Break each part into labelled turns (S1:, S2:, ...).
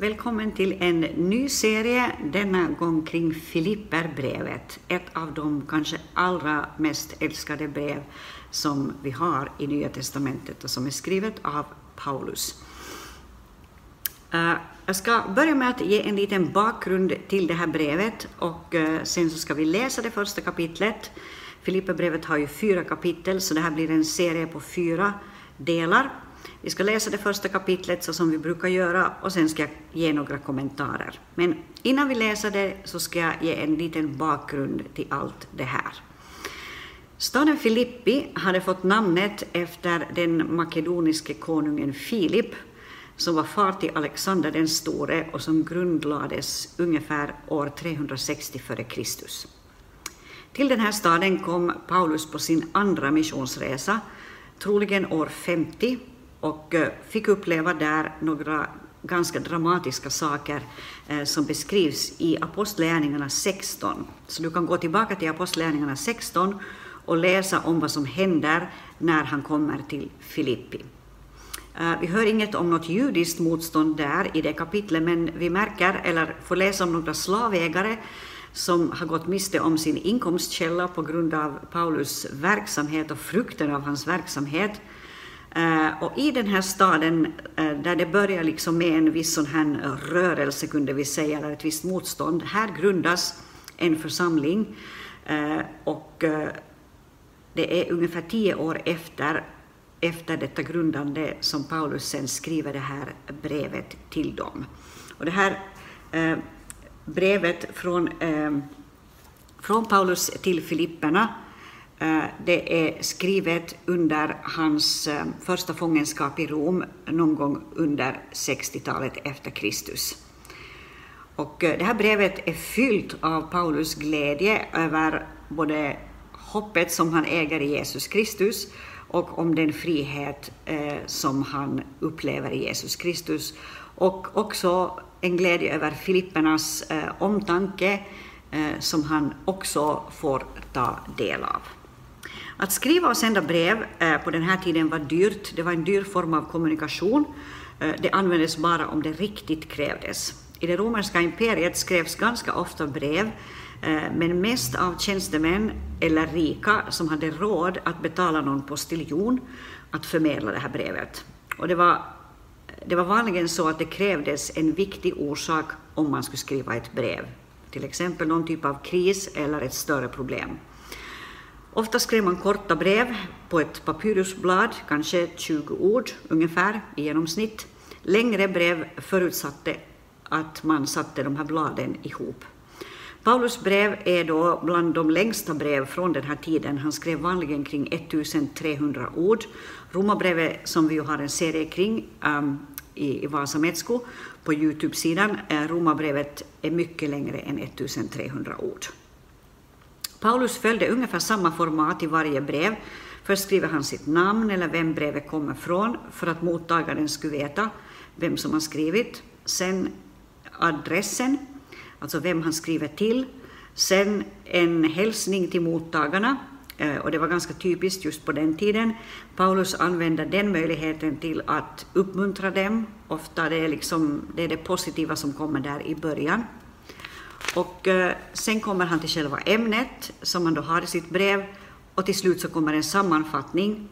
S1: Välkommen till en ny serie, denna gång kring Filipperbrevet. Ett av de kanske allra mest älskade brev som vi har i Nya Testamentet och som är skrivet av Paulus. Eh, jag ska börja med att ge en liten bakgrund till det här brevet och eh, sen så ska vi läsa det första kapitlet. Filipperbrevet har ju fyra kapitel, så det här blir en serie på fyra delar. Vi ska läsa det första kapitlet så som vi brukar göra och sen ska jag ge några kommentarer. Men innan vi läser det så ska jag ge en liten bakgrund till allt det här. Staden Filippi hade fått namnet efter den makedoniske konungen Filip som var far till Alexander den store och som grundlades ungefär år 360 f.Kr. Till den här staden kom Paulus på sin andra missionsresa, troligen år 50, och eh, fick uppleva där några ganska dramatiska saker eh, som beskrivs i Apostlagärningarna 16. Så du kan gå tillbaka till Apostlagärningarna 16 och läsa om vad som händer när han kommer till Filippi. Eh, vi hör inget om något judiskt motstånd där i det kapitlet, men vi märker, eller får läsa om några slavägare som har gått miste om sin inkomstkälla på grund av Paulus verksamhet och frukten av hans verksamhet. Uh, och i den här staden, uh, där det börjar liksom med en viss sån här eh, rörelse, kunde vi säga, eller ett visst motstånd, här grundas en församling. Uh, och det är ungefär tio år efter, efter detta grundande som Paulus sen skriver det här brevet till dem. Och det här brevet från, från Paulus till Filipperna Eh, det är skrivet under hans eh, första fångenskap i Rom någon gång under 60-talet efter Kristus. Och eh, det här brevet är fyllt av Paulus glädje över både hoppet som han äger i Jesus Kristus och om den frihet som han upplever i Jesus Kristus. Och också en glädje över Filippernas omtanke som han också får ta del av. Att skriva och sända brev eh, på den här tiden var dyrt. Det var en dyr form av kommunikation. Eh, det användes bara om det riktigt krävdes. I det romerska imperiet skrevs ganska ofta brev, eh, men mest av tjänstemän eller rika som hade råd att betala någon postiljon att förmedla det här brevet. Och det var, det var vanligen så att det krävdes en viktig orsak om man skulle skriva ett brev, till exempel någon typ av kris eller ett större problem. Ofta skrev man korta brev på ett papyrusblad, kanske 20 ord ungefär i genomsnitt. Längre brev förutsatte att man satte de här bladen ihop. Paulus brev är då bland de längsta brev från den här tiden. Han skrev vanligen kring 1300 ord. Romarbrevet, som vi har en serie kring um, i, i Vasa på Youtube-sidan, eh, Romarbrevet är mycket längre än 1300 ord. Paulus följde ungefär samma format i varje brev. Först skriver han sitt namn eller vem brevet kommer från för att mottagaren skulle veta vem som har skrivit. Sen adressen, alltså vem han skriver till. Sen en hälsning till mottagarna, eh, och det var ganska typiskt just på den tiden. Paulus använde den möjligheten till att uppmuntra dem. Ofta det är liksom, det är det positiva som kommer där i början. Och eh, sen kommer han till själva ämnet som han då har i sitt brev och till slut så kommer en sammanfattning,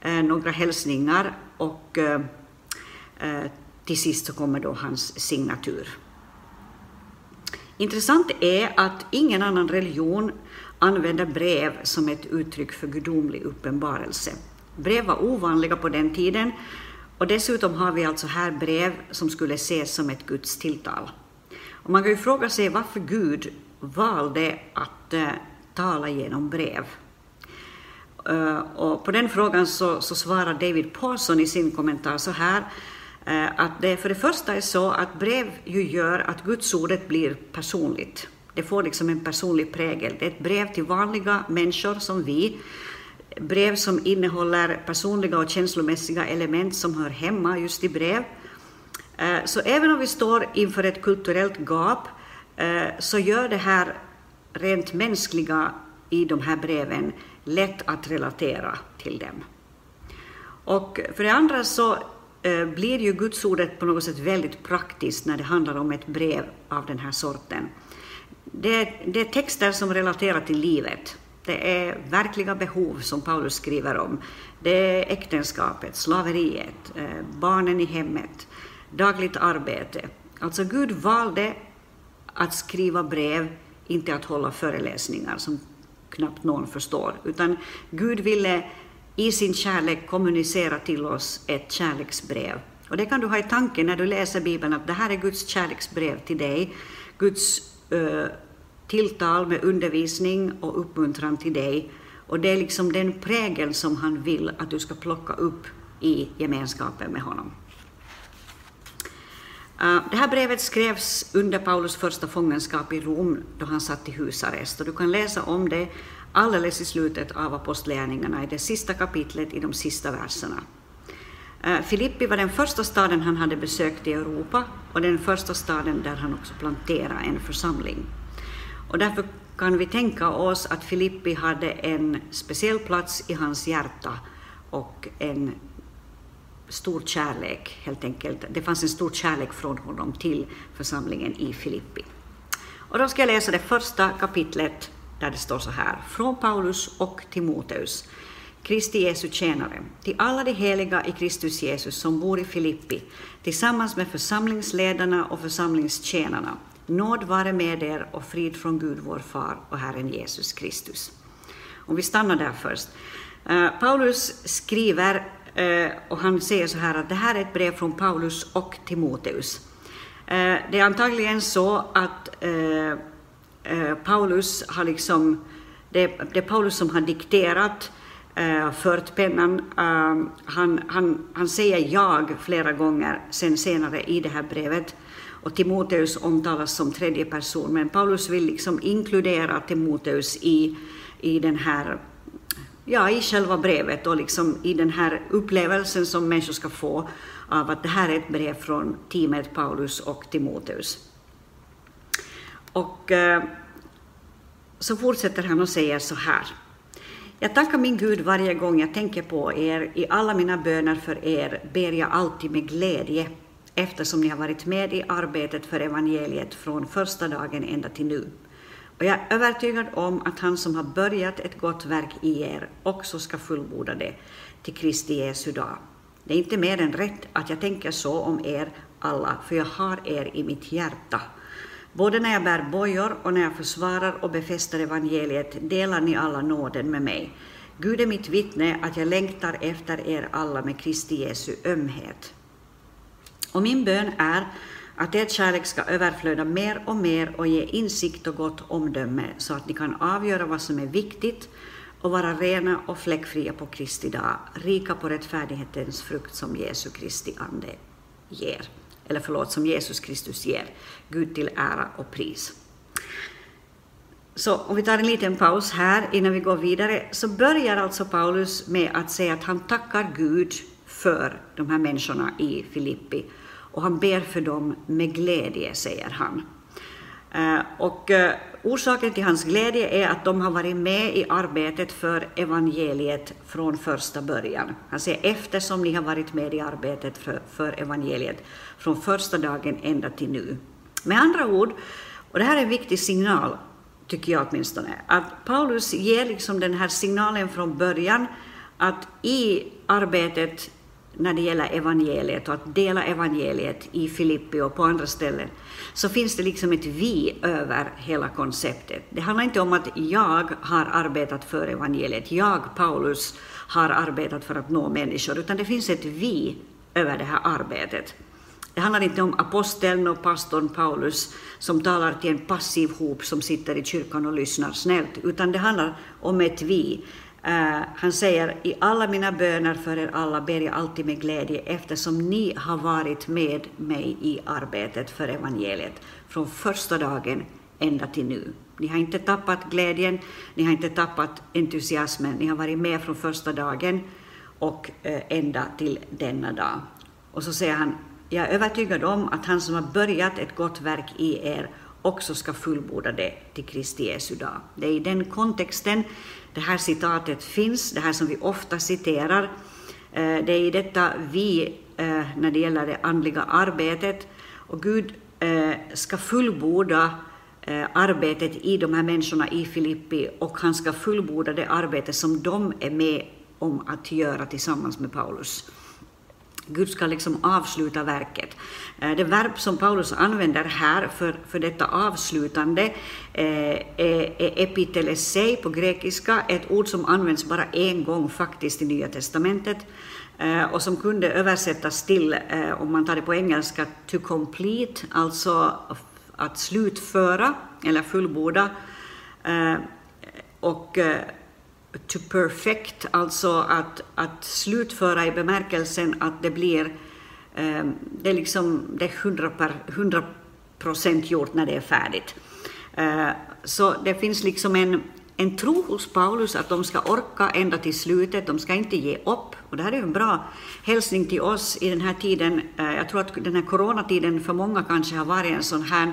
S1: eh, några hälsningar och eh, eh, till sist så kommer då hans signatur. Intressant är att ingen annan religion använder brev som ett uttryck för gudomlig uppenbarelse. Brev var ovanliga på den tiden och dessutom har vi alltså här brev som skulle ses som ett Guds tilltal. Och man kan ju fråga sig varför Gud valde att uh, tala genom brev. Uh, och på den frågan så, så svarar David Paulson i sin kommentar så här uh, att det för det första är så att brev ju gör att gudsordet blir personligt. Det får liksom en personlig prägel. Det är ett brev till vanliga människor som vi. Brev som innehåller personliga och känslomässiga element som hör hemma just i brev. Eh, så även om vi står inför ett kulturellt gap eh, så gör det här rent mänskliga i de här breven lätt att relatera till dem. Och för det andra så eh, blir ju Gudsordet på något sätt väldigt praktiskt när det handlar om ett brev av den här sorten. Det, det är texter som relaterar till livet. Det är verkliga behov som Paulus skriver om. Det är äktenskapet, slaveriet, barnen i hemmet, dagligt arbete. Alltså Gud valde att skriva brev, inte att hålla föreläsningar som knappt någon förstår, utan Gud ville i sin kärlek kommunicera till oss ett kärleksbrev. Och det kan du ha i tanken när du läser Bibeln, att det här är Guds kärleksbrev till dig, Guds uh, tilltal med undervisning och uppmuntran till dig. Och det är liksom den prägel som han vill att du ska plocka upp i gemenskapen med honom. Eh, det här brevet skrevs under Paulus första fångenskap i Rom då han satt i husarrest. Och du kan läsa om det alldeles i slutet av Apostlagärningarna, i det sista kapitlet, i de sista verserna. Eh, Filippi var den första staden han hade besökt i Europa och den första staden där han också planterade en församling. Och därför kan vi tänka oss att Filippi hade en speciell plats i hans hjärta och en stor kärlek, helt enkelt. Det fanns en stor kärlek från honom till församlingen i Filippi. Och då ska jag läsa det första kapitlet där det står så här. Från Paulus och Timoteus, Kristi Jesu tjänare, till alla de heliga i Kristus Jesus som bor i Filippi, tillsammans med församlingsledarna och församlingstjänarna. Nåd vare med er och frid från Gud vår Far och Herren Jesus Kristus. Om vi stannar där först. Eh, Paulus skriver Eh, och han säger så här att det här är ett brev från Paulus och Timoteus. Eh, det är antagligen så att eh, Paulus har liksom, det, det, är Paulus som har dikterat, fört pennan. Han, han, han säger jag flera gånger sen senare i det här brevet och Timoteus omtalas som tredje person, men Paulus vill liksom inkludera Timoteus i, i den här ja, i själva brevet och liksom i den här upplevelsen som människor ska få av att det här är ett brev från teamet Paulus och Timoteus. Och eh, så fortsätter han och säger så här. Jag tackar min Gud varje gång jag tänker på er. I alla mina böner för er ber jag alltid med glädje eftersom ni har varit med i arbetet för evangeliet från första dagen ända till nu. Och jag är övertygad om att han som har börjat ett gott verk i er också ska fullborda det till Kristi Jesu dag. Det är inte mer än rätt att jag tänker så om er alla, för jag har er i mitt hjärta. Både när jag bär bojor och när jag försvarar och befäster evangeliet delar ni alla nåden med mig. Gud är mitt vittne att jag längtar efter er alla med Kristi Jesu ömhet. Och min bön är att er kärlek ska överflöda mer och mer och ge insikt och gott omdöme så att ni kan avgöra vad som är viktigt och vara rena och fläckfria på Kristi dag, rika på rättfärdighetens frukt som Jesu Kristi ande ger. Eller förlåt, som Jesus Kristus ger. Gud till ära och pris. Så om vi tar en liten paus här innan vi går vidare, så börjar alltså Paulus med att säga att han tackar Gud för de här människorna i Filippi och han ber för dem med glädje, säger han. Eh, och eh, orsaken till hans glädje är att de har varit med i arbetet för evangeliet från första början. Han säger eftersom ni har varit med i arbetet för, för evangeliet från första dagen ända till nu. Med andra ord, och det här är en viktig signal, tycker jag åtminstone, att Paulus ger liksom den här signalen från början att i arbetet när det gäller evangeliet och att dela evangeliet i Filippi och på andra ställen, så finns det liksom ett vi över hela konceptet. Det handlar inte om att jag har arbetat för evangeliet, jag, Paulus, har arbetat för att nå människor, utan det finns ett vi över det här arbetet. Det handlar inte om aposteln och pastorn Paulus som talar till en passiv hop som sitter i kyrkan och lyssnar snällt, utan det handlar om ett vi Uh, han säger, i alla mina böner för er alla ber jag alltid med glädje eftersom ni har varit med mig i arbetet för evangeliet från första dagen ända till nu. Ni har inte tappat glädjen, ni har inte tappat entusiasmen, ni har varit med från första dagen och uh, ända till denna dag. Och så säger han, jag är övertygad om att han som har börjat ett gott verk i er också ska fullborda det till Kristi Jesu dag. Det är i den kontexten det här citatet finns, det här som vi ofta citerar. Eh, det är i detta vi eh, när det gäller det andliga arbetet. Och Gud eh, ska fullborda arbetet i de här människorna i Filippi och han ska fullborda det arbete som de är med om att göra tillsammans med Paulus. Gud ska liksom avsluta verket. Eh, det verb som Paulus använder här för, för detta avslutande eh, är, epitelesei på grekiska, ett ord som används bara en gång faktiskt i Nya testamentet eh, och som kunde översättas till, om man tar det på engelska, to complete, alltså att slutföra eller fullborda. Och to perfect, alltså att, att slutföra i bemärkelsen att det blir eh, det är liksom det är 100, per, 100 procent gjort när det är färdigt. Eh, så det finns liksom en, en tro hos Paulus att de ska orka ända till slutet, de ska inte ge upp. Och det här är en bra hälsning till oss i den här tiden. Eh, jag tror att den här coronatiden för många kanske har varit en sån här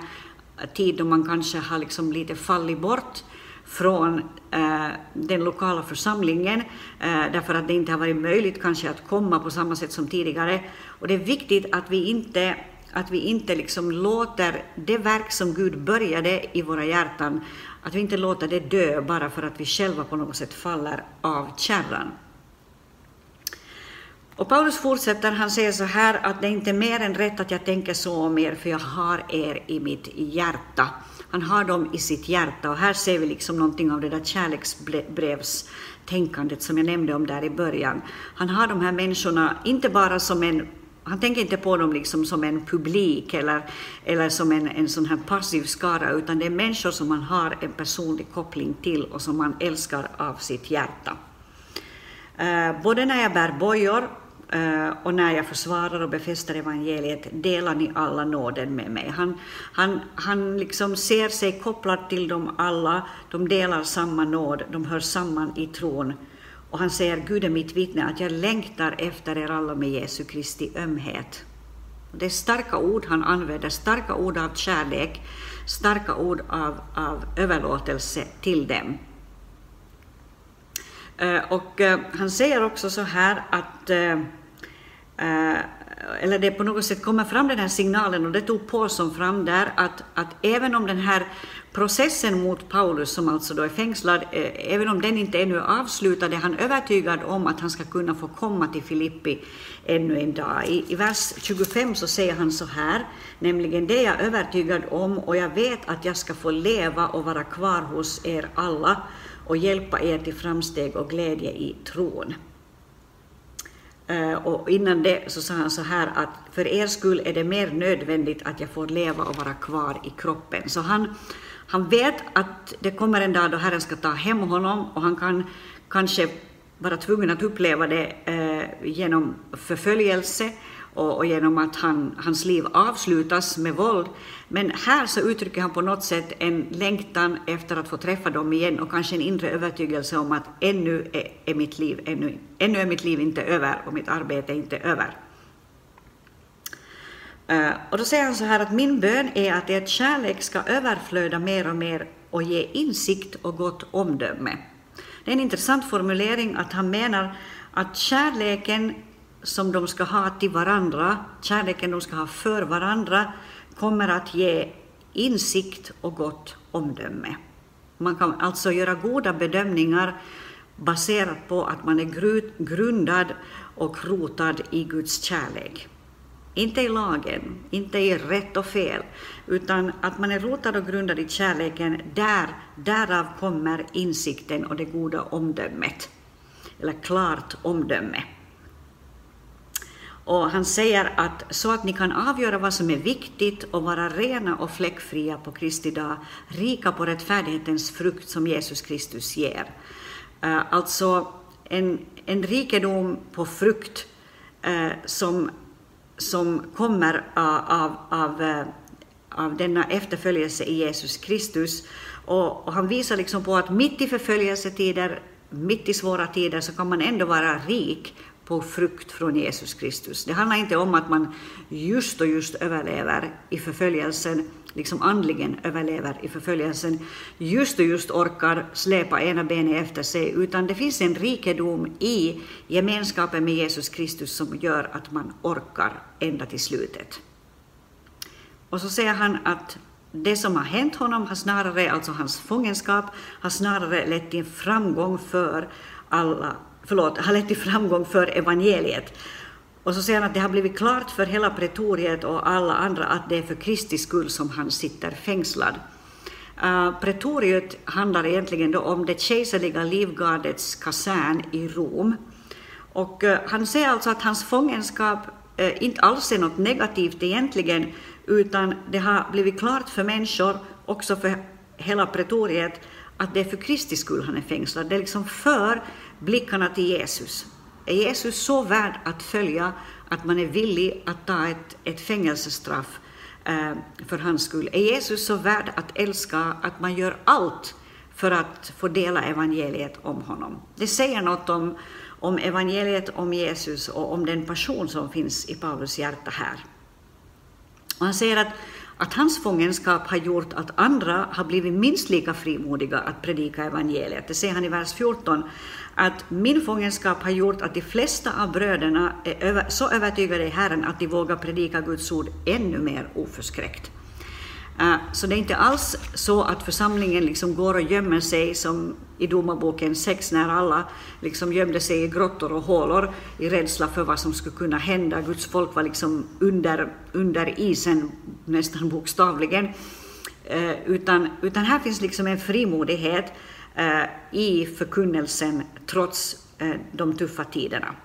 S1: tid då man kanske har liksom lite fallit bort från eh, den lokala församlingen, eh, därför att det inte har varit möjligt kanske att komma på samma sätt som tidigare. Och det är viktigt att vi inte, att vi inte liksom låter det verk som Gud började i våra hjärtan, att vi inte låter det dö bara för att vi själva på något sätt faller av kärran. Och Paulus fortsätter, han säger så här att det är inte mer än rätt att jag tänker så om er, för jag har er i mitt hjärta. Han har dem i sitt hjärta och här ser vi liksom någonting av det där kärleksbrevstänkandet som jag nämnde om där i början. Han har de här människorna inte bara som en han tänker inte på dem liksom som en publik eller, eller som en, en sån här passiv skara, utan det är människor som han har en personlig koppling till och som han älskar av sitt hjärta. Eh, både när jag bär bojor Eh, och när jag försvarar och befäster evangeliet delar ni alla nåden med mig. Han, han, han liksom ser sig kopplad till dem alla, de delar samma nåd, de hör samman i tron. Och han säger, Gud är mitt vittne, att jag längtar efter er alla med Jesu Kristi ömhet. Det är starka ord han använder, starka ord av kärlek, starka ord av, av överlåtelse till dem. Eh, och eh, han säger också så här att Eh, eller det på något sätt kommer fram den här signalen, och det tog Paulsson fram där, att, att även om den här processen mot Paulus, som alltså då är fängslad, eh, även om den inte ännu är avslutad, är han övertygad om att han ska kunna få komma till Filippi ännu en dag. I, I vers 25 så säger han så här, nämligen det är jag övertygad om, och jag vet att jag ska få leva och vara kvar hos er alla och hjälpa er till framsteg och glädje i tron. Eh, och innan det så sa han så här att för er skull är det mer nödvändigt att jag får leva och vara kvar i kroppen. Så han, han vet att det kommer en dag då Herren ska ta hem honom och han kan kanske vara tvungen att uppleva det eh, genom förföljelse och, och genom att han, hans liv avslutas med våld. Men här så uttrycker han på något sätt en längtan efter att få träffa dem igen och kanske en inre övertygelse om att ännu är, är mitt liv ännu, ännu är mitt liv inte över och mitt arbete är inte över. Uh, och då säger han så här att min bön är att ert kärlek ska överflöda mer och mer och ge insikt och gott omdöme. Det är en intressant formulering att han menar att kärleken som de ska ha till varandra, kärleken de ska ha för varandra, kommer att ge insikt och gott omdöme. Man kan alltså göra goda bedömningar baserat på att man är grundad och rotad i Guds kärlek. Inte i lagen, inte i rätt och fel, utan att man är rotad och grundad i kärleken, där, därav kommer insikten och det goda omdömet, eller klart omdöme. Och han säger att så att ni kan avgöra vad som är viktigt och vara rena och fläckfria på Kristi dag, rika på rättfärdighetens frukt som Jesus Kristus ger. Uh, alltså en, en rikedom på frukt uh, som, som kommer uh, av, av, av denna efterföljelse i Jesus Kristus. Och, och han visar liksom på att mitt i förföljelsetider, mitt i svåra tider, så kan man ändå vara rik på frukt från Jesus Kristus. Det handlar inte om att man just och just överlever i förföljelsen, liksom andligen överlever i förföljelsen, just och just orkar släpa ena benet efter sig, utan det finns en rikedom i gemenskapen med Jesus Kristus som gör att man orkar ända till slutet. Och så säger han att det som har hänt honom har snarare, alltså hans fångenskap, har snarare lett till framgång för alla, förlåt, har lett till framgång för evangeliet. Och så säger han att det har blivit klart för hela pretoriet och alla andra att det är för Kristi skull som han sitter fängslad. Uh, pretoriet handlar egentligen då om det kejserliga livgardets kasern i Rom. Och uh, han säger alltså att hans fångenskap uh, inte alls är något negativt egentligen, utan det har blivit klart för människor, också för hela pretoriet, att det är för Kristi skull han är fängslad. Det är liksom för blickarna till Jesus. Är Jesus så värd att följa att man är villig att ta ett, ett fängelsestraff eh, för hans skull? Är Jesus så värd att älska att man gör allt för att få dela evangeliet om honom? Det säger något om, om evangeliet om Jesus och om den passion som finns i Paulus hjärta här. Och han säger att, att hans fångenskap har gjort att andra har blivit minst lika frimodiga att predika evangeliet. Det säger han i vers 14, att min fångenskap har gjort att de flesta av bröderna är så övertygade i Herren att de vågar predika Guds ord ännu mer oförskräckt. Eh, så det är inte alls så att församlingen liksom går och gömmer sig som i Domarboken 6 när alla liksom gömde sig i grottor och hålor i rädsla för vad som skulle kunna hända. Guds folk var liksom under, under isen nästan bokstavligen. Eh, utan, utan här finns liksom en frimodighet eh, i förkunnelsen trots de tuffa tiderna.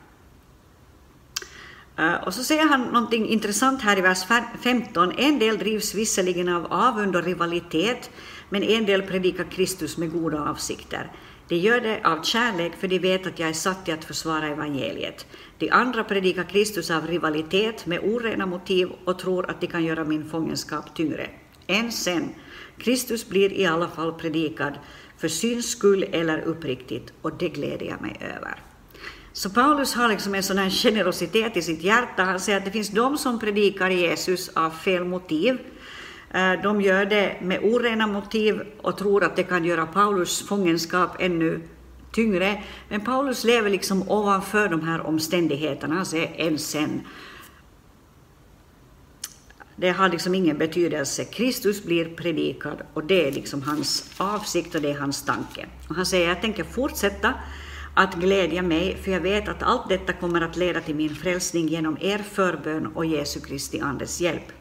S1: Eh, och så säger han någonting intressant här i vers 15. En del drivs visserligen av avund och rivalitet, men en del predikar Kristus med goda avsikter. De gör det av kärlek, för de vet att jag är satt till att försvara evangeliet. De andra predikar Kristus av rivalitet med orena motiv och tror att de kan göra min fångenskap tyngre. Än sen, Kristus blir i alla fall predikad, för syns skull eller uppriktigt, och det gläder jag mig över. Så Paulus har liksom en sån här generositet i sitt hjärta. Han säger att det finns de som predikar Jesus av fel motiv. Eh, de gör det med orena motiv och tror att det kan göra Paulus fångenskap ännu tyngre. Men Paulus lever liksom ovanför de här omständigheterna. Han säger än sen. Det har liksom ingen betydelse. Kristus blir predikad och det är liksom hans avsikt och det är hans tanke. Och han säger, jag tänker fortsätta att glädja mig, för jag vet att allt detta kommer att leda till min frälsning genom er förbön och Jesu Kristi Andes hjälp.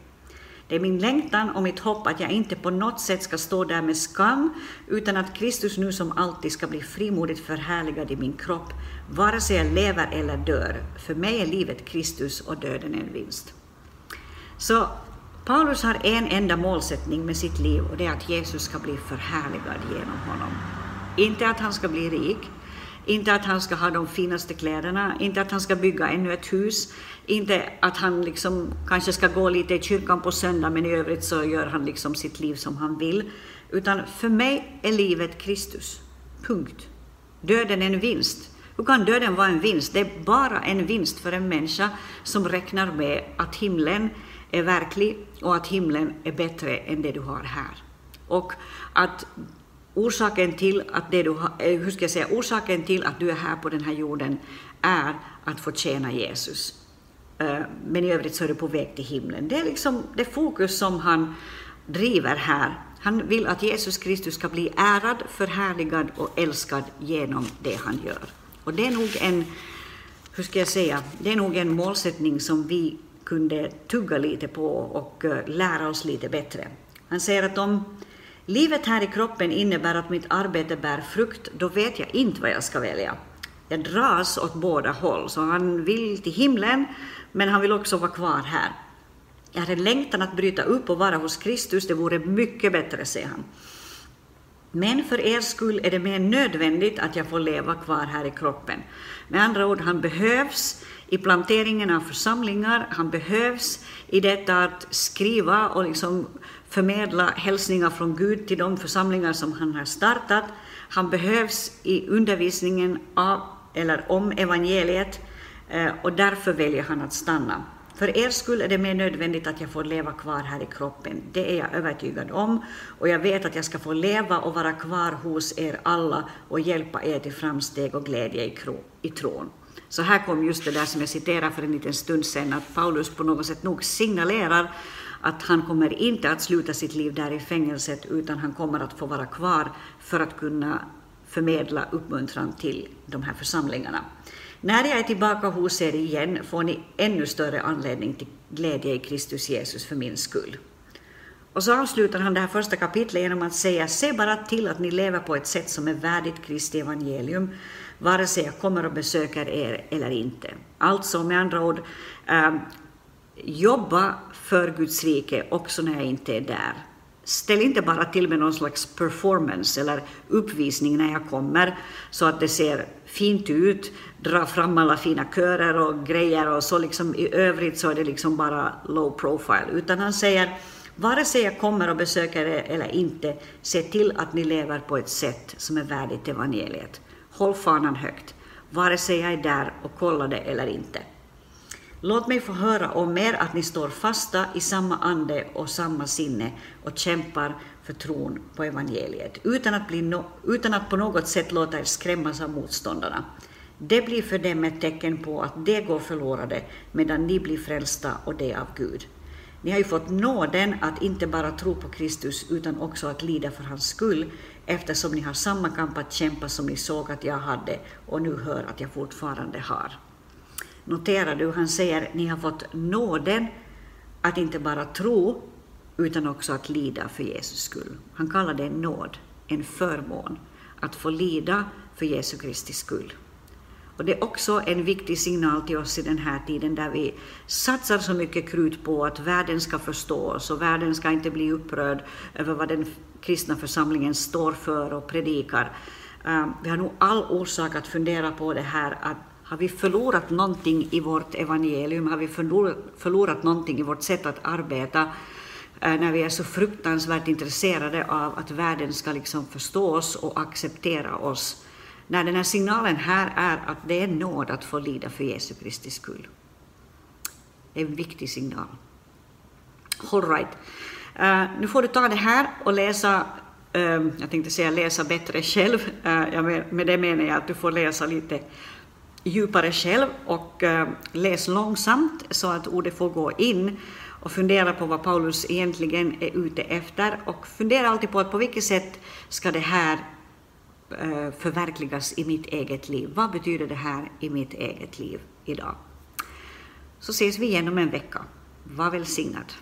S1: Det är min längtan och mitt hopp att jag inte på något sätt ska stå där med skam, utan att Kristus nu som alltid ska bli frimodigt förhärligad i min kropp, vare sig jag lever eller dör. För mig är livet Kristus och döden en vinst. Så Paulus har en enda målsättning med sitt liv och det är att Jesus ska bli förhärligad genom honom. Inte att han ska bli rik, inte att han ska ha de finaste kläderna, inte att han ska bygga ännu ett hus, inte att han liksom kanske ska gå lite i kyrkan på söndag, men i övrigt så gör han liksom sitt liv som han vill. Utan för mig är livet Kristus. Punkt. Döden är en vinst. Hur kan döden vara en vinst? Det är bara en vinst för en människa som räknar med att himlen är verklig och att himlen är bättre än det du har här. Och att Orsaken till att det du, eh, hur ska jag säga, orsaken till att du är här på den här jorden är att få tjäna Jesus. Eh, men i övrigt så är du på väg till himlen. Det är liksom det fokus som han driver här. Han vill att Jesus Kristus ska bli ärad, förhärligad och älskad genom det han gör. Och det är nog en, hur ska jag säga, det är nog en målsättning som vi kunde tugga lite på och eh, lära oss lite bättre. Han säger att om Livet här i kroppen innebär att mitt arbete bär frukt, då vet jag inte vad jag ska välja. Jag dras åt båda håll, så han vill till himlen, men han vill också vara kvar här. Jag har en längtan att bryta upp och vara hos Kristus, det vore mycket bättre, säger han. Men för er skull är det mer nödvändigt att jag får leva kvar här i kroppen. Med andra ord, han behövs i planteringen av församlingar, han behövs i detta att skriva och liksom förmedla hälsningar från Gud till de församlingar som han har startat. Han behövs i undervisningen av eller om evangeliet. Eh, och därför väljer han att stanna. För er skull är det mer nödvändigt att jag får leva kvar här i kroppen. Det är jag övertygad om. Och jag vet att jag ska få leva och vara kvar hos er alla och hjälpa er till framsteg och glädje i, i tron. Så här kom just det där som jag citerade för en liten stund sedan, att Paulus på något sätt nog signalerar att han kommer inte att sluta sitt liv där i fängelset, utan han kommer att få vara kvar för att kunna förmedla uppmuntran till de här församlingarna. När jag är tillbaka hos er igen får ni ännu större anledning till glädje i Kristus Jesus för min skull. Och så avslutar han det här första kapitlet genom att säga, se bara till att ni lever på ett sätt som är värdigt Kristi evangelium, vare sig jag kommer och besöker er eller inte. Alltså med andra ord, eh, jobba för Guds rike också när jag inte är där. Ställ inte bara till med någon slags performance eller uppvisning när jag kommer så att det ser fint ut, dra fram alla fina körer och grejer och så liksom i övrigt så är det liksom bara low profile. Utan han säger, vare sig jag kommer och besöker er eller inte, se till att ni lever på ett sätt som är värdigt evangeliet. Håll fanan högt, vare sig jag är där och kollar det eller inte. Låt mig få höra om er att ni står fasta i samma ande och samma sinne och kämpar för tron på evangeliet, utan att, bli no utan att på något sätt låta er skrämmas av motståndarna. Det blir för dem ett tecken på att de går förlorade, medan ni blir frälsta och det av Gud. Ni har ju fått nåden att inte bara tro på Kristus, utan också att lida för hans skull, eftersom ni har samma kamp att kämpa som ni såg att jag hade och nu hör att jag fortfarande har. Noterar du, han säger, ni har fått nåden att inte bara tro, utan också att lida för Jesus skull. Han kallar det en nåd, en förmån, att få lida för Jesu Kristi skull. Och det är också en viktig signal till oss i den här tiden där vi satsar så mycket krut på att världen ska förstå oss och världen ska inte bli upprörd över vad den kristna församlingen står för och predikar. Ehm, vi har nog all orsak att fundera på det här att har vi förlorat någonting i vårt evangelium? Har vi förlorat, förlorat någonting i vårt sätt att arbeta? Eh, när vi är så fruktansvärt intresserade av att världen ska liksom förstå oss och acceptera oss. När den här signalen här är att det är nåd att få lida för Jesu Kristi skull. Det är en viktig signal. All right. Uh, nu får du ta det här och läsa, uh, jag tänkte säga läsa bättre själv, uh, med det menar jag att du får läsa lite djupare själv och eh, läs långsamt så att ordet får gå in och fundera på vad Paulus egentligen är ute efter och fundera alltid på att på vilket sätt ska det här eh, förverkligas i mitt eget liv? Vad betyder det här i mitt eget liv idag? Så ses vi igen om en vecka. Var välsignad.